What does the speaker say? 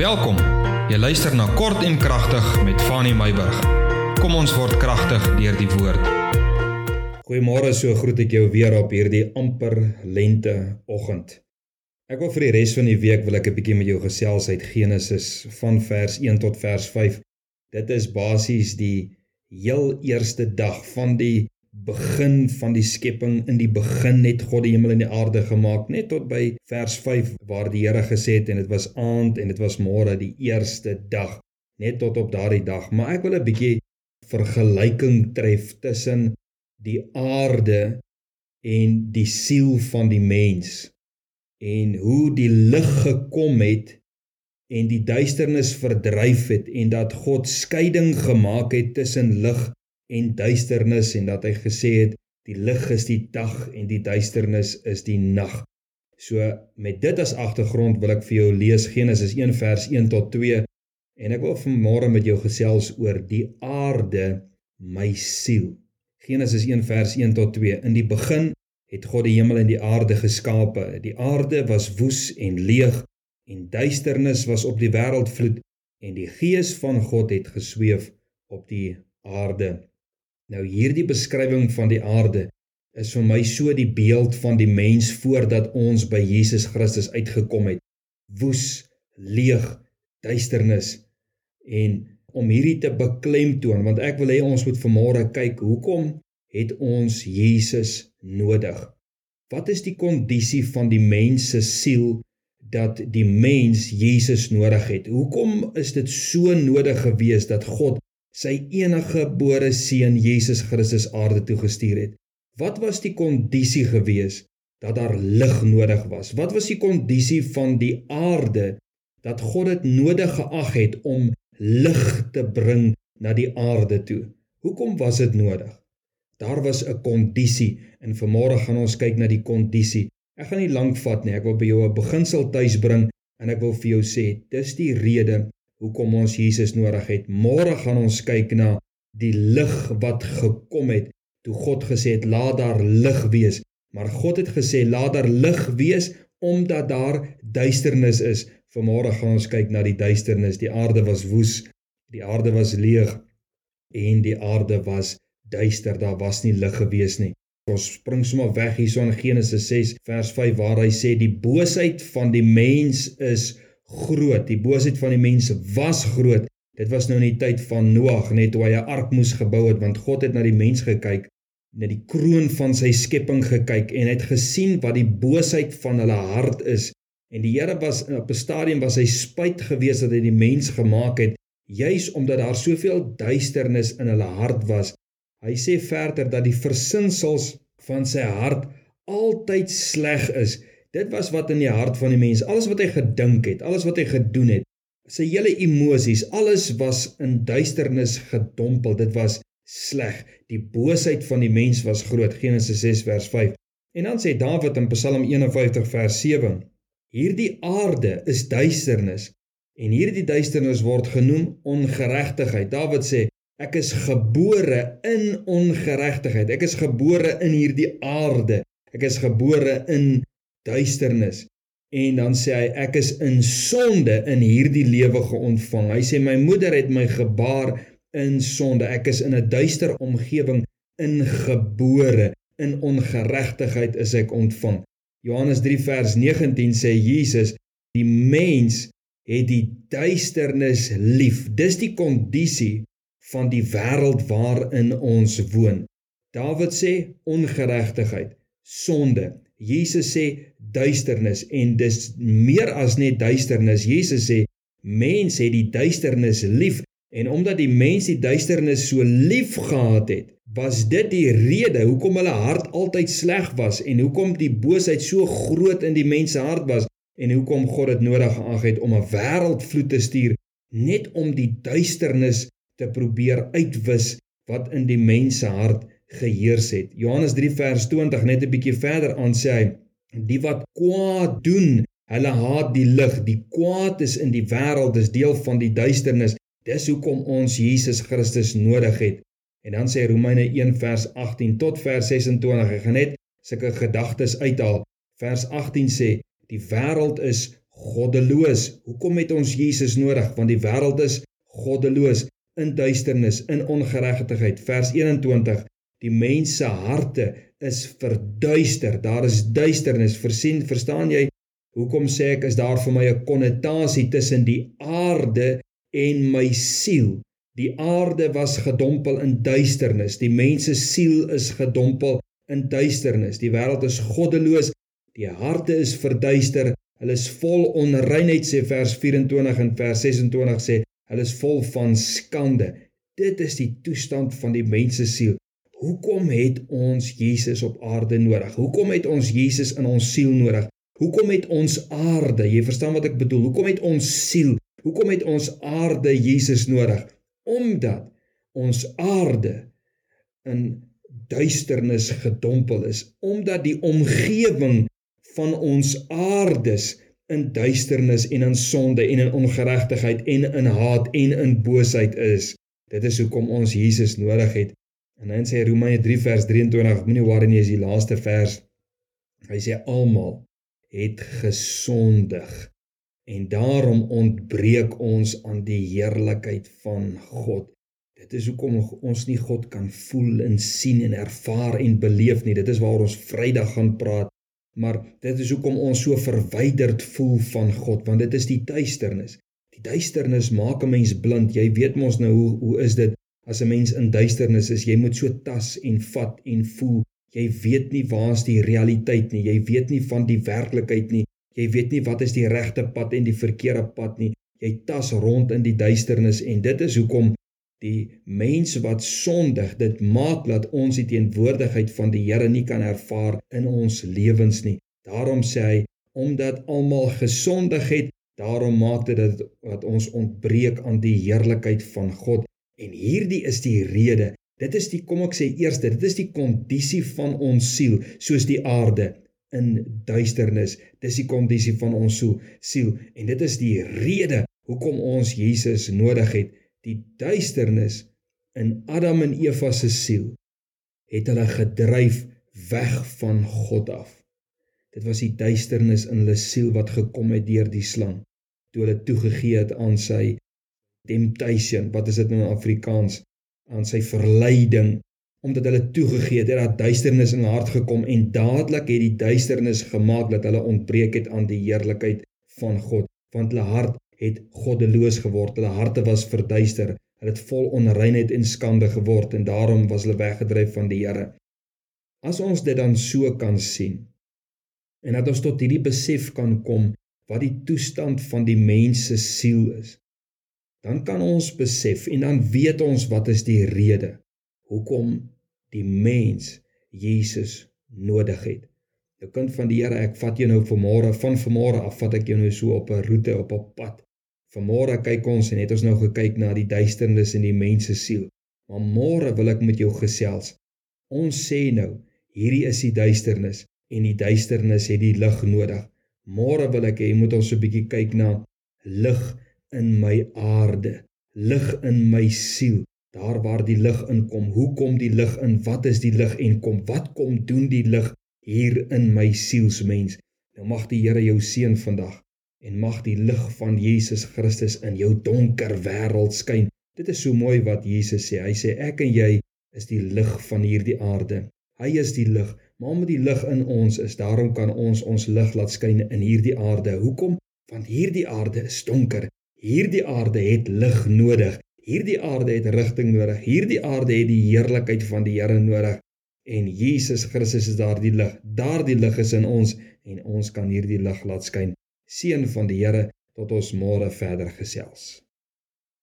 Welkom. Jy luister na Kort en Kragtig met Fanny Meyburg. Kom ons word kragtig deur die woord. Goeiemôre, so groet ek jou weer op hierdie amper lente oggend. Ek wil vir die res van die week wil ek 'n bietjie met jou gesels uit Genesis van vers 1 tot vers 5. Dit is basies die heel eerste dag van die begin van die skepping in die begin het God die hemel en die aarde gemaak net tot by vers 5 waar die Here gesê het en dit was aand en dit was môre die eerste dag. Net tot op daardie dag. Maar ek wil 'n bietjie vergelyking tref tussen die aarde en die siel van die mens en hoe die lig gekom het en die duisternis verdryf het en dat God skeiding gemaak het tussen lig en duisternis en dat hy gesê het die lig is die dag en die duisternis is die nag. So met dit as agtergrond wil ek vir jou lees Genesis 1 vers 1 tot 2 en ek wil vanmôre met jou gesels oor die aarde my siel. Genesis 1 vers 1 tot 2. In die begin het God die hemel en die aarde geskape. Die aarde was woes en leeg en duisternis was op die wêreld vloed en die gees van God het gesweef op die aarde. Nou hierdie beskrywing van die aarde is vir my so die beeld van die mens voordat ons by Jesus Christus uitgekom het. Woes, leeg, duisternis en om hierdie te beklemtoon want ek wil hê ons moet vanmôre kyk hoekom het ons Jesus nodig? Wat is die kondisie van die mens se siel dat die mens Jesus nodig het? Hoekom is dit so nodig geweest dat God sy enige gebore seun Jesus Christus aarde toe gestuur het. Wat was die kondisie gewees dat daar lig nodig was? Wat was die kondisie van die aarde dat God dit nodig geag het om lig te bring na die aarde toe? Hoekom was dit nodig? Daar was 'n kondisie en vanmôre gaan ons kyk na die kondisie. Ek gaan nie lank vat nie. Ek wil by jou 'n beginsel tuis bring en ek wil vir jou sê, dis die rede hoekom ons Jesus nodig het. Môre gaan ons kyk na die lig wat gekom het toe God gesê het laat daar lig wees. Maar God het gesê laat daar lig wees omdat daar duisternis is. Vanmôre gaan ons kyk na die duisternis. Die aarde was woes, die aarde was leeg en die aarde was duister. Daar was nie lig gewees nie. Ons spring sommer weg hierso in Genesis 6 vers 5 waar hy sê die boosheid van die mens is groot. Die boosheid van die mense was groot. Dit was nou in die tyd van Noag net toe hy 'n ark moes gebou het want God het na die mens gekyk, na die kroon van sy skepping gekyk en het gesien wat die boosheid van hulle hart is. En die Here was op 'n stadium was hy spyt gewees dat hy die mens gemaak het juis omdat daar soveel duisternis in hulle hart was. Hy sê verder dat die versinsels van sy hart altyd sleg is. Dit was wat in die hart van die mens, alles wat hy gedink het, alles wat hy gedoen het, sy hele emosies, alles was in duisternis gedompel. Dit was sleg. Die boosheid van die mens was groot. Genesis 6 vers 5. En dan sê Dawid in Psalm 51 vers 7: Hierdie aarde is duisternis en hierdie duisternis word genoem ongeregtigheid. Dawid sê Ek is gebore in ongeregtigheid. Ek is gebore in hierdie aarde. Ek is gebore in duisternis en dan sê hy ek is in sonde in hierdie lewe geontvang. Hy sê my moeder het my gebaar in sonde. Ek is in 'n duister omgewing ingebore. In ongeregtigheid is ek ontvang. Johannes 3 vers 19 sê Jesus die mens het die duisternis lief. Dis die kondisie van die wêreld waarin ons woon. Dawid sê ongeregtigheid, sonde. Jesus sê duisternis en dis meer as net duisternis. Jesus sê mens het die duisternis lief en omdat die mens die duisternis so lief gehad het, was dit die rede hoekom hulle hart altyd sleg was en hoekom die boosheid so groot in die mens se hart was en hoekom God dit nodig geag het om 'n wêreldvloed te stuur net om die duisternis te probeer uitwis wat in die mens se hart geheers het. Johannes 3 vers 20 net 'n bietjie verder aan sê hy die wat kwaad doen, hulle haat die lig. Die kwaad is in die wêreld, dis deel van die duisternis. Dis hoekom ons Jesus Christus nodig het. En dan sê Romeine 1 vers 18 tot vers 26. Ek gaan net sulke gedagtes uithaal. Vers 18 sê die wêreld is goddeloos. Hoekom het ons Jesus nodig? Want die wêreld is goddeloos, in duisternis, in ongeregtigheid. Vers 21: Die mense harte is verduister. Daar is duisternis. Versien, verstaan jy? Hoekom sê ek is daar vir my 'n konnotasie tussen die aarde en my siel? Die aarde was gedompel in duisternis. Die mens se siel is gedompel in duisternis. Die wêreld is goddeloos. Die harte is verduister. Hulle is vol onreinheid sê vers 24 en vers 26 sê hulle is vol van skande. Dit is die toestand van die mens se siel. Hoekom het ons Jesus op aarde nodig? Hoekom het ons Jesus in ons siel nodig? Hoekom het ons aarde? Jy verstaan wat ek bedoel. Hoekom het ons siel? Hoekom het ons aarde Jesus nodig? omdat ons aarde in duisternis gedompel is omdat die omgewing van ons aardes in duisternis en in sonde en in ongeregtigheid en in haat en in boosheid is dit is hoekom ons Jesus nodig het en dan sê Romeine 3 vers 23 moenie worry nie is die laaste vers hy sê almal het gesondig en daarom ontbreek ons aan die heerlikheid van God. Dit is hoekom ons nie God kan voel en sien en ervaar en beleef nie. Dit is waar ons Vrydag gaan praat. Maar dit is hoekom ons so verwyderd voel van God, want dit is die duisternis. Die duisternis maak 'n mens blind. Jy weet mos nou hoe hoe is dit as 'n mens in duisternis is? Jy moet so tas en vat en voel. Jy weet nie waar is die realiteit nie. Jy weet nie van die werklikheid nie. Jy weet nie wat is die regte pad en die verkeerde pad nie. Jy tas rond in die duisternis en dit is hoekom die mens wat sondig, dit maak dat ons die teenwoordigheid van die Here nie kan ervaar in ons lewens nie. Daarom sê hy omdat almal gesondig het, daarom maak dit dat wat ons ontbreek aan die heerlikheid van God. En hierdie is die rede. Dit is die kom ek sê eers, dit is die kondisie van ons siel, soos die aarde in duisternis. Dis die kondisie van ons siel en dit is die rede hoekom ons Jesus nodig het. Die duisternis in Adam en Eva se siel het hulle gedryf weg van God af. Dit was die duisternis in hulle siel wat gekom het deur die slang toe hulle toegegee het aan sy temptation. Wat is dit nou in Afrikaans? aan sy verleiding omdat hulle toegegee het dat daar duisternis in hulle hart gekom en dadelik het die duisternis gemaak dat hulle ontbreek het aan die heerlikheid van God want hulle hart het goddeloos geword hulle harte was verduister hulle het vol onreinheid en skande geword en daarom was hulle weggedryf van die Here as ons dit dan so kan sien en dat ons tot hierdie besef kan kom wat die toestand van die mens se siel is dan kan ons besef en dan weet ons wat is die rede hoekom die mens Jesus nodig het. Jou kind van die Here, ek vat jou nou vanmôre van vanmôre af vat ek jou nou so op 'n roete op 'n pad. Vanmôre kyk ons en het ons nou gekyk na die duisternis in die mens se siel. Maar môre wil ek met jou gesels. Ons sê nou, hierdie is die duisternis en die duisternis het die lig nodig. Môre wil ek hê jy moet ons 'n bietjie kyk na lig in my aarde, lig in my siel daar waar die lig inkom. Hoe kom die lig in? Wat is die lig en kom wat kom doen die lig hier in my sielsmens? Nou mag die Here jou seën vandag en mag die lig van Jesus Christus in jou donker wêreld skyn. Dit is so mooi wat Jesus sê. Hy sê ek en jy is die lig van hierdie aarde. Hy is die lig, maar omdat die lig in ons is, daarom kan ons ons lig laat skyn in hierdie aarde. Hoekom? Want hierdie aarde is donker. Hierdie aarde het lig nodig. Hierdie aarde het rigting nodig. Hierdie aarde het die heerlikheid van die Here nodig. En Jesus Christus is daardie lig. Daardie lig is in ons en ons kan hierdie lig laat skyn. Seën van die Here tot ons môre verder gesels.